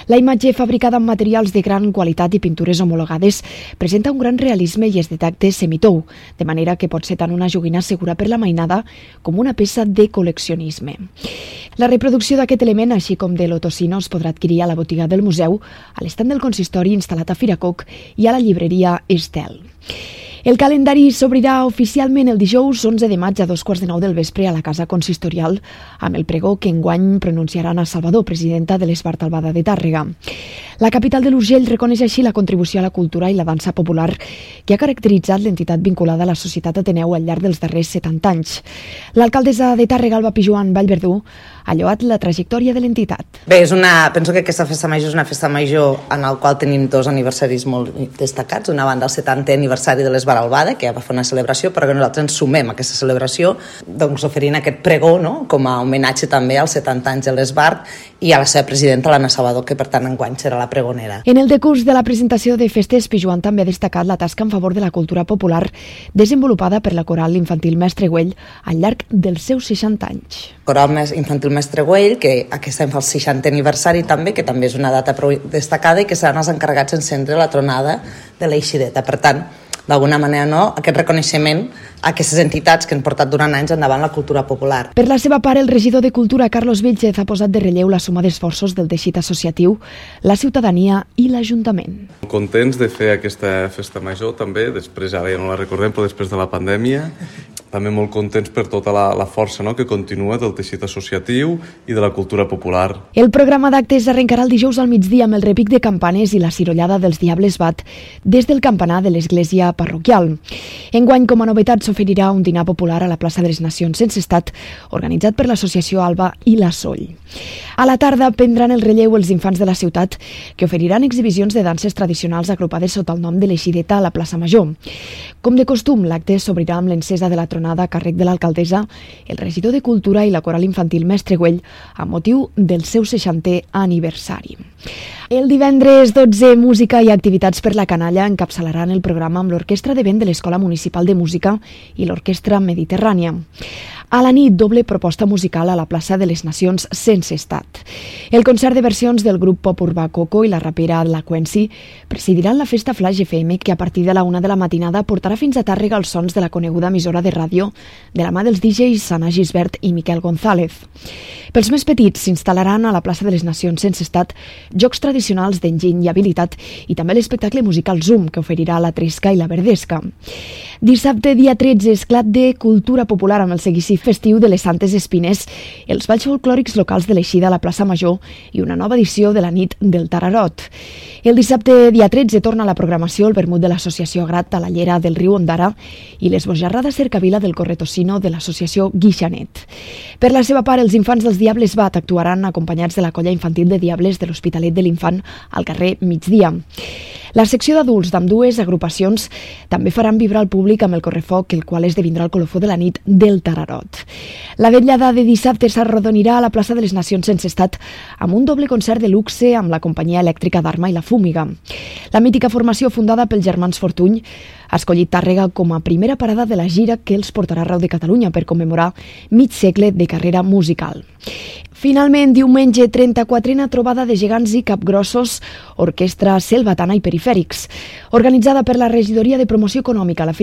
Speaker 14: La imatge, fabricada amb materials de gran qualitat i pintures homologades, presenta un gran realisme i és de tacte semitou, de manera que pot ser tant una joguina segura per la mainada com una peça de col·leccionisme. La reproducció d'aquest element, així com de l'Otocino, es podrà adquirir a la botiga del museu, a l'estand del consistori instal·lat a Firacoc i a la llibreria Estel. El calendari s'obrirà oficialment el dijous 11 de maig a dos quarts de nou del vespre a la Casa Consistorial amb el pregó que enguany pronunciarà Anna Salvador, presidenta de l'Esbart Albada de Tàrrega. La capital de l'Urgell reconeix així la contribució a la cultura i la dansa popular que ha caracteritzat l'entitat vinculada a la societat Ateneu al llarg dels darrers 70 anys. L'alcaldessa de Tàrrega, Alba Pijuan Vallverdú, ha lloat la trajectòria de l'entitat.
Speaker 15: Bé, és una, penso que aquesta festa major és una festa major en la qual tenim dos aniversaris molt destacats. Una banda el 70è aniversari de l'Esbar Albada, que ja va fer una celebració, però que nosaltres ens sumem a aquesta celebració doncs, oferint aquest pregó no? com a homenatge també als 70 anys de l'Esbar i a la seva presidenta, l'Anna Salvador, que per tant enguany serà la pregonera.
Speaker 14: En el decurs de la presentació de festes, Pijuan també ha destacat la tasca en favor de la cultura popular desenvolupada per la coral infantil Mestre Güell al llarg dels seus 60 anys.
Speaker 15: Coral Infantil Mestre Güell, que aquest any fa el 60è aniversari també, que també és una data prou destacada i que seran els encarregats d'encendre la tronada de l'Eixideta. Per tant, d'alguna manera, no, aquest reconeixement aquestes entitats que han portat durant anys endavant la cultura popular.
Speaker 14: Per la seva part, el regidor de Cultura, Carlos Vilchez, ha posat de relleu la suma d'esforços del teixit associatiu, la ciutadania i l'Ajuntament.
Speaker 16: Contents de fer aquesta festa major també, després ara ja no la recordem, però després de la pandèmia. També molt contents per tota la, la força no?, que continua del teixit associatiu i de la cultura popular.
Speaker 14: El programa d'actes arrencarà el dijous al migdia amb el repic de campanes i la cirollada dels Diables Bat des del campanar de l'església parroquial. Enguany, com a novetat, s'oferirà un dinar popular a la plaça de les Nacions sense estat, organitzat per l'associació Alba i la Soll. A la tarda prendran el relleu els infants de la ciutat, que oferiran exhibicions de danses tradicionals agrupades sota el nom de l'Eixideta a la plaça Major. Com de costum, l'acte s'obrirà amb l'encesa de la tronada a càrrec de l'alcaldessa, el regidor de Cultura i la coral infantil Mestre Güell amb motiu del seu 60è aniversari. El divendres 12, música i activitats per la canalla encapçalaran el programa amb l'Orquestra de Vent de l'Escola Municipal de Música i l'Orquestra Mediterrània. A la nit, doble proposta musical a la plaça de les Nacions sense estat. El concert de versions del grup pop urbà Coco i la rapera La Quency presidiran la festa Flash FM que a partir de la una de la matinada portarà fins a Tàrrega els sons de la coneguda emissora de ràdio de la mà dels DJs Sana Gisbert i Miquel González. Pels més petits s'instal·laran a la plaça de les Nacions sense estat jocs tradicionals d'enginy i habilitat i també l'espectacle musical Zoom que oferirà la Tresca i la Verdesca. Dissabte, dia 13, esclat de cultura popular amb el seguici festiu de les Santes Espines, els balls folclòrics locals de l'Eixida a la plaça Major i una nova edició de la nit del Tararot. El dissabte, dia 13, torna a la programació el vermut de l'Associació Grat a la llera del riu Ondara i les bojarrades cercavila del Corretocino de l'Associació Guixanet. Per la seva part, els infants dels Diables Bat actuaran acompanyats de la colla infantil de Diables de l'Hospitalet de l'Infant al carrer Migdia. La secció d'adults d'ambdues agrupacions també faran vibrar el públic amb el correfoc, el qual esdevindrà el colofó de la nit del Tararot. La vetllada de dissabte s'arrodonirà a la plaça de les Nacions sense estat amb un doble concert de luxe amb la companyia elèctrica d'Arma i la Fúmiga. La mítica formació fundada pels germans Fortuny ha escollit Tàrrega com a primera parada de la gira que els portarà arreu de Catalunya per commemorar mig segle de carrera musical. Finalment, diumenge, 34a trobada de gegants i capgrossos, orquestra selvatana i perifèrics. Organitzada per la Regidoria de Promoció Econòmica, la